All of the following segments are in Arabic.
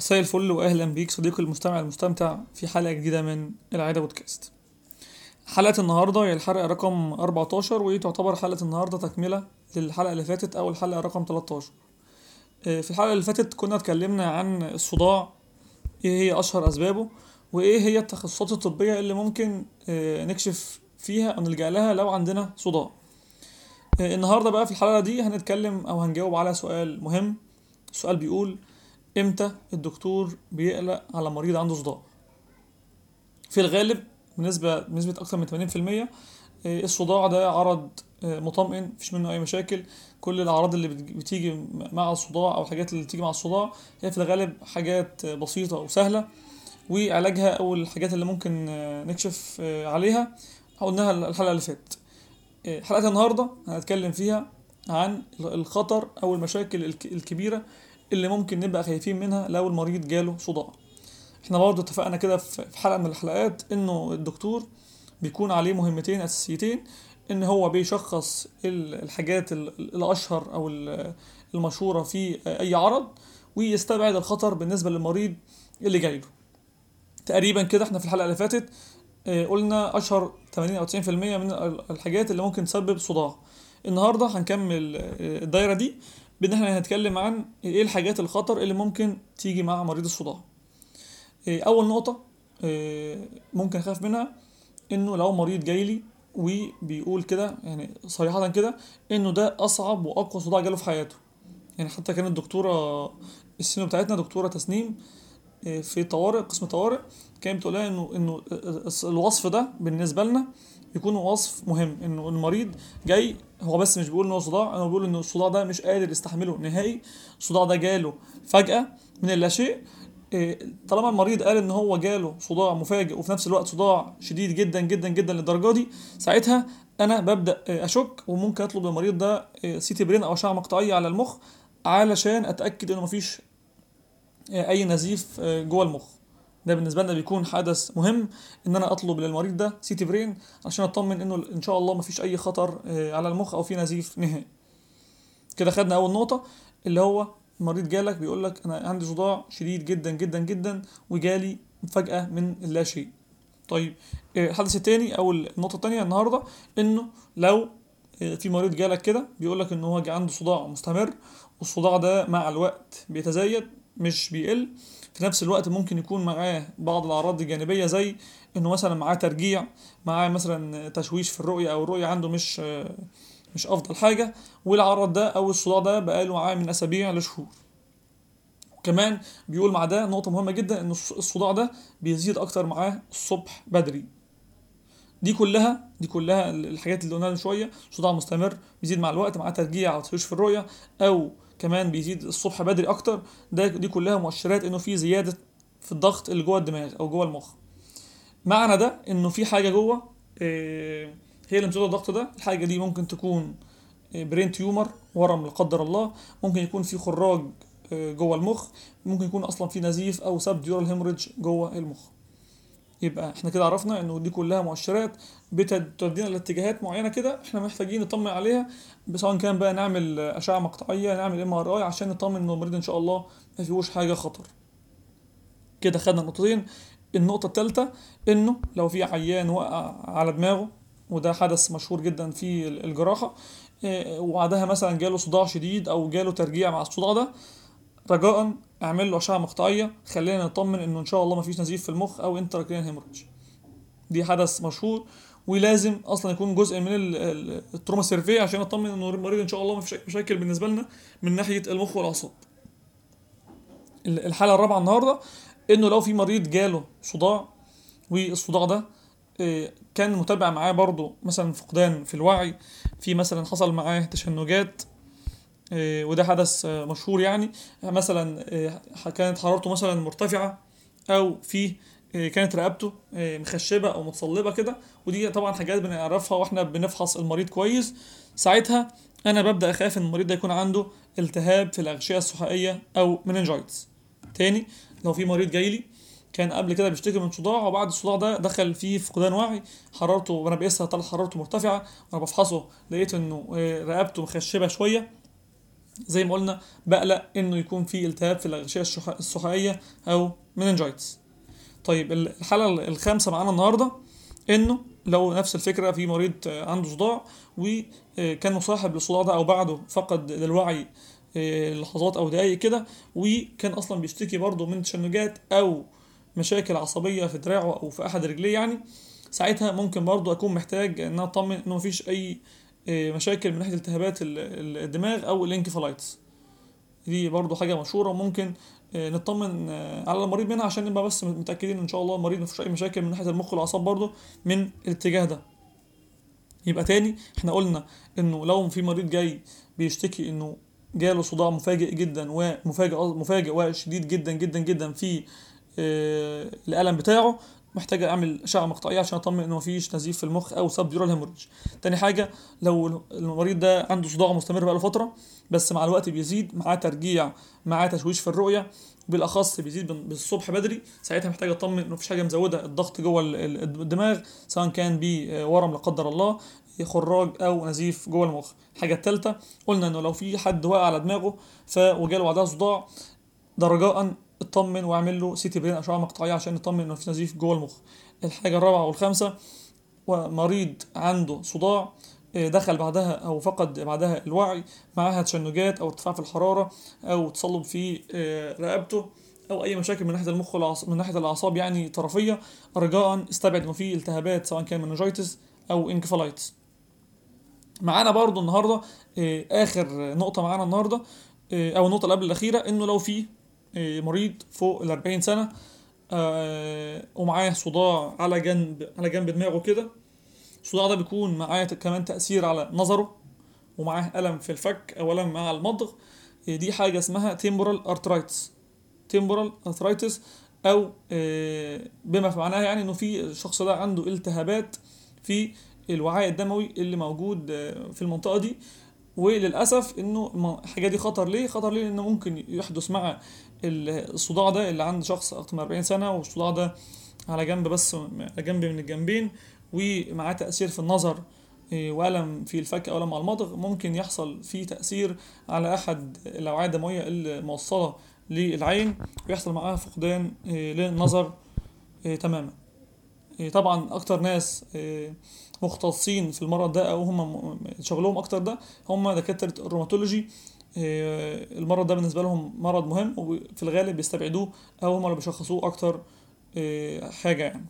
مساء الفل واهلا بيك صديقي المستمع المستمتع في حلقة جديدة من العادة بودكاست. حلقة النهارده هي الحلقة رقم 14 وهي تعتبر حلقة النهارده تكملة للحلقة اللي فاتت أو الحلقة رقم 13 آه، في الحلقة اللي فاتت كنا اتكلمنا عن الصداع إيه هي أشهر أسبابه وإيه هي التخصصات الطبية اللي ممكن آه، نكشف فيها أو نلجأ لها لو عندنا صداع. آه، النهارده بقى في الحلقة دي هنتكلم أو هنجاوب على سؤال مهم. السؤال بيقول إمتى الدكتور بيقلق على مريض عنده صداع؟ في الغالب بنسبة بنسبة أكثر من 80% آه، الصداع ده عرض آه، مطمئن مفيش منه أي مشاكل. كل الأعراض اللي بت- بتيجي مع الصداع أو الحاجات اللي بتيجي مع الصداع هي في الغالب حاجات آه، بسيطة وسهلة. وعلاجها أو الحاجات اللي ممكن نكشف عليها قلناها الحلقة اللي فاتت. حلقة النهاردة هنتكلم فيها عن الخطر أو المشاكل الك- الكبيرة اللي ممكن نبقى خايفين منها لو المريض جاله صداع. إحنا برضه اتفقنا كده في حلقة من الحلقات إنه الدكتور بيكون عليه مهمتين أساسيتين إن هو بيشخص ال- الحاجات ال- الأشهر أو ال- المشهورة في أي عرض ويستبعد الخطر بالنسبة للمريض اللي جاي له تقريبا كده إحنا في الحلقة اللي فاتت آه، قلنا أشهر 80 أو 90% من ال- الحاجات اللي ممكن تسبب صداع. النهارده هنكمل آه، الدايرة دي. بإن إحنا هنتكلم عن إيه الحاجات الخطر اللي ممكن تيجي مع مريض الصداع. إيه، أول نقطة إيه، ممكن أخاف منها إنه لو مريض جاي لي وبيقول كده يعني صريحة كده إنه ده أصعب وأقوى صداع جاله في حياته. يعني حتى كانت دكتورة السينو بتاعتنا دكتورة تسنيم إيه، في طوارئ قسم طوارئ كانت بتقول لها إنه إنه الوصف ده بالنسبة لنا يكون وصف مهم. انه المريض جاي هو بس مش بيقول إن هو صداع أنا بقول إن الصداع ده مش قادر يستحمله نهائي. الصداع ده جاله فجأة من اللاشيء إيه، طالما المريض قال إن هو جاله صداع مفاجئ وفي نفس الوقت صداع شديد جدا جدا جدا للدرجة دي ساعتها أنا ببدأ إيه، أشك وممكن أطلب للمريض ده إيه، CT brain أو أشعة مقطعية على المخ علشان أتأكد إنه مفيش أي نزيف جوه المخ. ده بالنسبة لنا بيكون حدث مهم إن أنا أطلب للمريض ده CT brain عشان أطمن إنه إن شاء الله مفيش أي خطر إيه، على المخ أو في نزيف نهائي. كده خدنا أول نقطة اللي هو المريض جالك بيقول لك أنا عندي صداع شديد جدا جدا جدا وجالي فجأة من اللا شيء. طيب آه، الحدث التاني أو النقطة التانية النهاردة إنه لو آه، في مريض جالك كده بيقول لك إن هو عنده صداع مستمر والصداع ده مع الوقت بيتزايد مش بيقل في نفس الوقت ممكن يكون معاه بعض الأعراض الجانبية زي إنه مثلا معاه ترجيع معاه مثلا تشويش في الرؤية أو الرؤية عنده مش مش أفضل حاجة والعرض ده أو الصداع ده بقاله معاه من أسابيع لشهور. كمان بيقول مع ده نقطة مهمة جدا ان الص- الصداع ده بيزيد أكتر معاه الصبح بدري. دي كلها دي كلها ال- الحاجات اللي قلناها من شوية. صداع مستمر بيزيد مع الوقت مع ترجيع أو تشويش في الرؤية أو كمان بيزيد الصبح بدري أكتر. ده دي كلها مؤشرات إنه في زيادة في الضغط اللي جوه الدماغ أو جوه المخ. معنى ده إنه في حاجة جوه آه، هي اللي بتزود الضغط ده. الحاجة دي ممكن تكون brain tumor ورم لا قدر الله. ممكن يكون في خراج آه، جوه المخ. ممكن يكون أصلا في نزيف أو subdural hemorrhage جوه المخ. يبقى إحنا كده عرفنا انه دي كلها مؤشرات بتودينا لاتجاهات معينة كده إحنا محتاجين نطمن عليها سواء كان بقى نعمل آه، أشعة مقطعية نعمل MRI عشان نطمن ان المريض إن شاء الله ما فيهوش حاجة خطر. كده خدنا النقطتين النقطة الثالثة إنه لو في عيان وقع على دماغه وده حدث مشهور جدا في الجراحة إيه، وبعدها مثلا جاله صداع شديد أو جاله ترجيع مع الصداع ده رجاء اعمل له أشعة مقطعية خلينا نطمن إنه إن شاء الله مفيش نزيف في المخ أو intracranial hemorrhage دي حدث مشهور ولازم أصلا يكون جزء من ال- ال- ال trauma survey عشان اطمن إنه المريض إن شاء الله مفيش مشاكل بالنسبة لنا من ناحية المخ والأعصاب. ال- الحالة الرابعة النهاردة إنه لو في مريض جاله صداع والصداع ده آه، كان متابع معاه برضه مثلا فقدان في الوعي في مثلا حصل معاه تشنجات وده حدث آه، مشهور يعني. مثلا آه، كانت حرارته مثلا مرتفعة أو في آه، كانت رقبته آه، مخشبة أو متصلبة كده. ودي طبعا حاجات بنعرفها وإحنا بنفحص المريض كويس. ساعتها أنا ببدأ أخاف إن المريض ده يكون عنده التهاب في الأغشية السحائية أو مننجايتس تاني لو في مريض جاي لي كان قبل كده بيشتكي من صداع وبعد الصداع ده دخل فيه فقدان وعي. حرارته وأنا بقيسها طلعت حرارته مرتفعة. وأنا بفحصه لقيت إنه آه، رقبته مخشبة شوية. زي ما قلنا بقلق إنه يكون في التهاب في الأغشية السحائيه أو مننجايتس طيب الحاله الخامسة معانا النهارده إنه لو نفس الفكرة في مريض عنده صداع وكان مصاحب للصداع ده أو بعده فقد للوعي آه، لحظات أو دقايق كده وكان أصلا بيشتكي برضه من تشنجات أو مشاكل عصبية في دراعه أو في أحد رجليه يعني ساعتها ممكن برضه أكون محتاج إن أطمن إنه مفيش أي مشاكل من ناحية التهابات ال- ال- الدماغ أو ال encephalitis. دي برضو حاجة مشهورة وممكن آه، نطمن آه، على المريض منها عشان نبقى بس متأكدين إن شاء الله المريض مفيش أي مشاكل من ناحية المخ والأعصاب برضو من الاتجاه ده. يبقى تاني إحنا قلنا إنه لو في مريض جاي بيشتكي إنه جاله صداع مفاجئ جدا ومفاجئ مفاجئ وشديد جدا جدا جدا في آه، الألم بتاعه محتاج أعمل اشعه مقطعية عشان أطمن إنه مفيش نزيف في المخ أو subdural hemorrhage. تاني حاجة لو المريض ده عنده صداع مستمر بقاله فترة بس مع الوقت بيزيد معاه ترجيع معاه تشويش في الرؤية بالاخص بيزيد بال- بالصبح بدري ساعتها محتاج اطمن إنه مفيش حاجة مزودة الضغط جوه ال- ال- الدماغ سواء كان بورم لا قدر الله خراج أو نزيف جوه المخ. الحاجة الثالثه قلنا إنه لو في حد واقع على دماغه ف وجاله بعدها صداع ده رجاء اطمن واعمل له CT brain اشعه مقطعيه عشان نطمن إنه في نزيف جوه المخ الحاجة الرابعة والخامسة ومريض عنده صداع آه، دخل بعدها أو فقد بعدها الوعي معاها تشنجات أو ارتفاع في الحرارة أو تصلب في آه، رقبته أو أي مشاكل من ناحية المخ. من ناحية الأعصاب يعني طرفية رجاء استبعد انه في التهابات سواء كان مننجيتس أو انكفالايتس معانا برضو النهارده آه، آخر نقطة معانا النهارده أو النقطة اللي قبل الأخيرة إنه لو في مريض فوق ال 40 سنة آه، ومعاه صداع على جنب على جنب دماغه كده. الصداع ده بيكون معاه كمان تأثير على نظره ومعاه ألم في الفك أو ألم مع المضغ. آه، دي حاجة اسمها arthritis. temporal arthritis أو آه، بما في معناها يعني إنه في الشخص ده عنده التهابات في الوعاء الدموي اللي موجود آه، في المنطقة دي. وللأسف إنه الم- الحاجة دي خطر ليه؟ خطر ليه؟ لأنه ممكن يحدث مع ال- الصداع ده اللي عند شخص أكتر من 40 سنة والصداع ده على جنب بس على جنب من الجنبين ومعاه تأثير في النظر إيه، وألم في الفك أو ألم على المضغ ممكن يحصل فيه تأثير على أحد الأوعية الدموية الموصلة للعين ويحصل معاها فقدان إيه، للنظر إيه، تماما طبعا أكتر ناس إيه، مختصين في المرض ده أو هم شغلهم أكتر ده هم دكاترة الروماتولوجي. إيه، المرض ده بالنسبة لهم مرض مهم وفي الغالب بيستبعدوه أو هم اللي بيشخصوه أكتر إيه، حاجة يعني.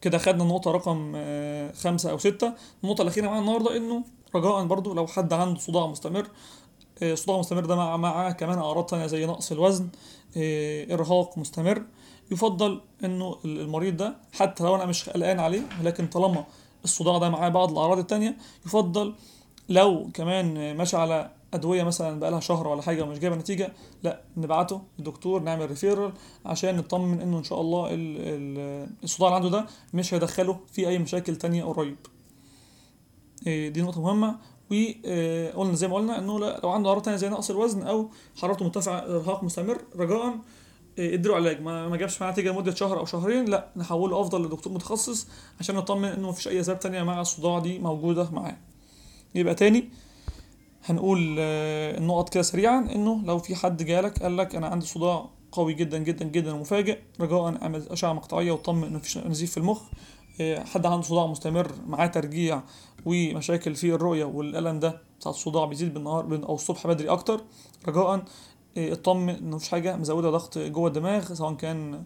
كده خدنا النقطة رقم خمسة أو ستة. النقطة الأخيرة معانا النهاردة إنه رجاء برضو لو حد عنده صداع مستمر صداع مستمر ده مع مع كمان أعراض تانية زي نقص الوزن إرهاق مستمر. يفضل إنه المريض ده حتى لو أنا مش قلقان عليه ولكن طالما الصداع ده معاه بعض الأعراض التانية يفضل لو كمان ماشي على أدوية مثلا بقالها شهر ولا حاجة ومش جايبة نتيجة لأ نبعته للدكتور نعمل ريفيرال عشان نطمن إنه إن شاء الله ال- ال- الصداع اللي عنده ده مش هيدخله في أي مشاكل تانية قريب. إيه، دي نقطة مهمة. وقلنا زي ما قلنا إنه لو عنده أعراض تانية زي نقص الوزن أو حرارته مرتفعة إرهاق مستمر رجاء إيه، اديله علاج. ما ما جابش معاه نتيجة لمدة شهر أو شهرين لا نحوله أفضل لدكتور متخصص عشان نطمن إنه مفيش أي أسباب تانية مع الصداع دي موجودة معاه. يبقى تاني هنقول آه، النقط كده سريعا إنه لو في حد جالك قال لك أنا عندي صداع قوي جدا جدا جدا ومفاجئ رجاء أعمل أشعة مقطعية وطمن إنه مفيش نزيف في المخ. آه، حد عنده صداع مستمر معاه ترجيع ومشاكل في الرؤية والألم ده بتاع الصداع بيزيد بالنهار أو الصبح بدري أكتر رجاء آه، اطمن إنه مفيش حاجة مزودة ضغط جوه الدماغ سواء كان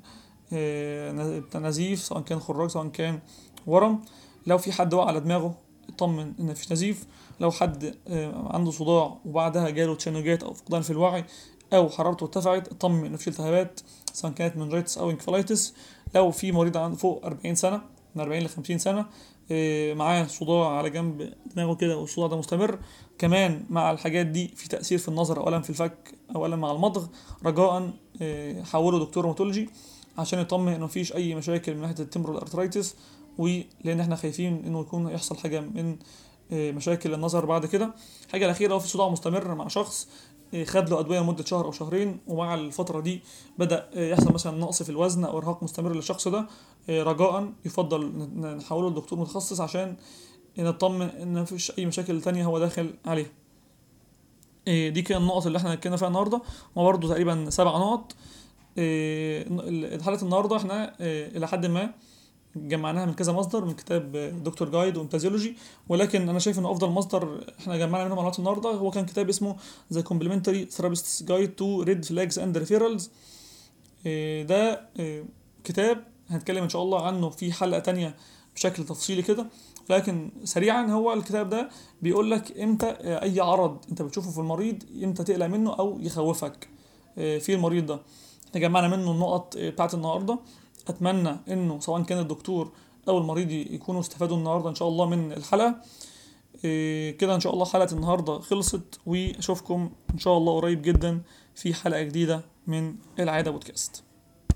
آه، نزيف سواء كان خراج سواء كان ورم. لو في حد وقع على دماغه اطمن إن مفيش نزيف. لو حد آه، عنده صداع وبعدها جاله تشنجات أو فقدان في الوعي أو حرارته ارتفعت اطمن ان مفيش التهابات سواء كانت meningitis أو encephalitis لو في مريض عنده فوق 40 سنة من 40 ل 50 سنة معاه صداع على جنب دماغه كده والصداع ده مستمر. كمان مع الحاجات دي في تأثير في النظر أو الم في الفك أو الم مع المضغ. رجاء آه، حوله دكتور rheumatology عشان يطمن إنه مفيش أي مشاكل من ناحية ال temporal arteritis ولان إحنا خايفين إنه يكون يحصل حاجة من آه، مشاكل النظر بعد كده. الحاجة الأخيرة لو في صداع مستمر مع شخص خد له أدوية لمدة شهر أو شهرين ومع الفترة دي بدأ آه، يحصل مثلا نقص في الوزن أو إرهاق مستمر للشخص ده آه، رجاء يفضل نحوله لدكتور متخصص عشان نطمن إن مفيش أي مشاكل تانية هو داخل عليها. إيه، دي كده النقط اللي إحنا اتكلمنا فيها النهارده. هما برضه تقريبا سبع نقط. حلقه النهارده إحنا إلى حد ما جمعناها من كذا مصدر من كتاب دكتور guide وامتازيولوجي ولكن أنا شايف إن أفضل مصدر إحنا جمعنا منه معلومات النهارده هو كان كتاب اسمه The Complementary Therapist's Guide to Red Flags and Referrals ده إيه، كتاب هنتكلم إن شاء الله عنه في حلقة تانية بشكل تفصيلي كده. لكن سريعا هو الكتاب ده بيقول لك إمتى آه، أي عرض أنت بتشوفه في المريض إمتى تقلق منه أو يخوفك. آه، في المريض ده. إحنا جمعنا منه النقط بتاعت النهارده. أتمنى إنه سواء كان الدكتور أو المريض يكونوا استفادوا النهارده إن شاء الله من الحلقة. آه، كده إن شاء الله حلقة النهارده خلصت وأشوفكم إن شاء الله قريب جدا في حلقة جديدة من العادة بودكاست.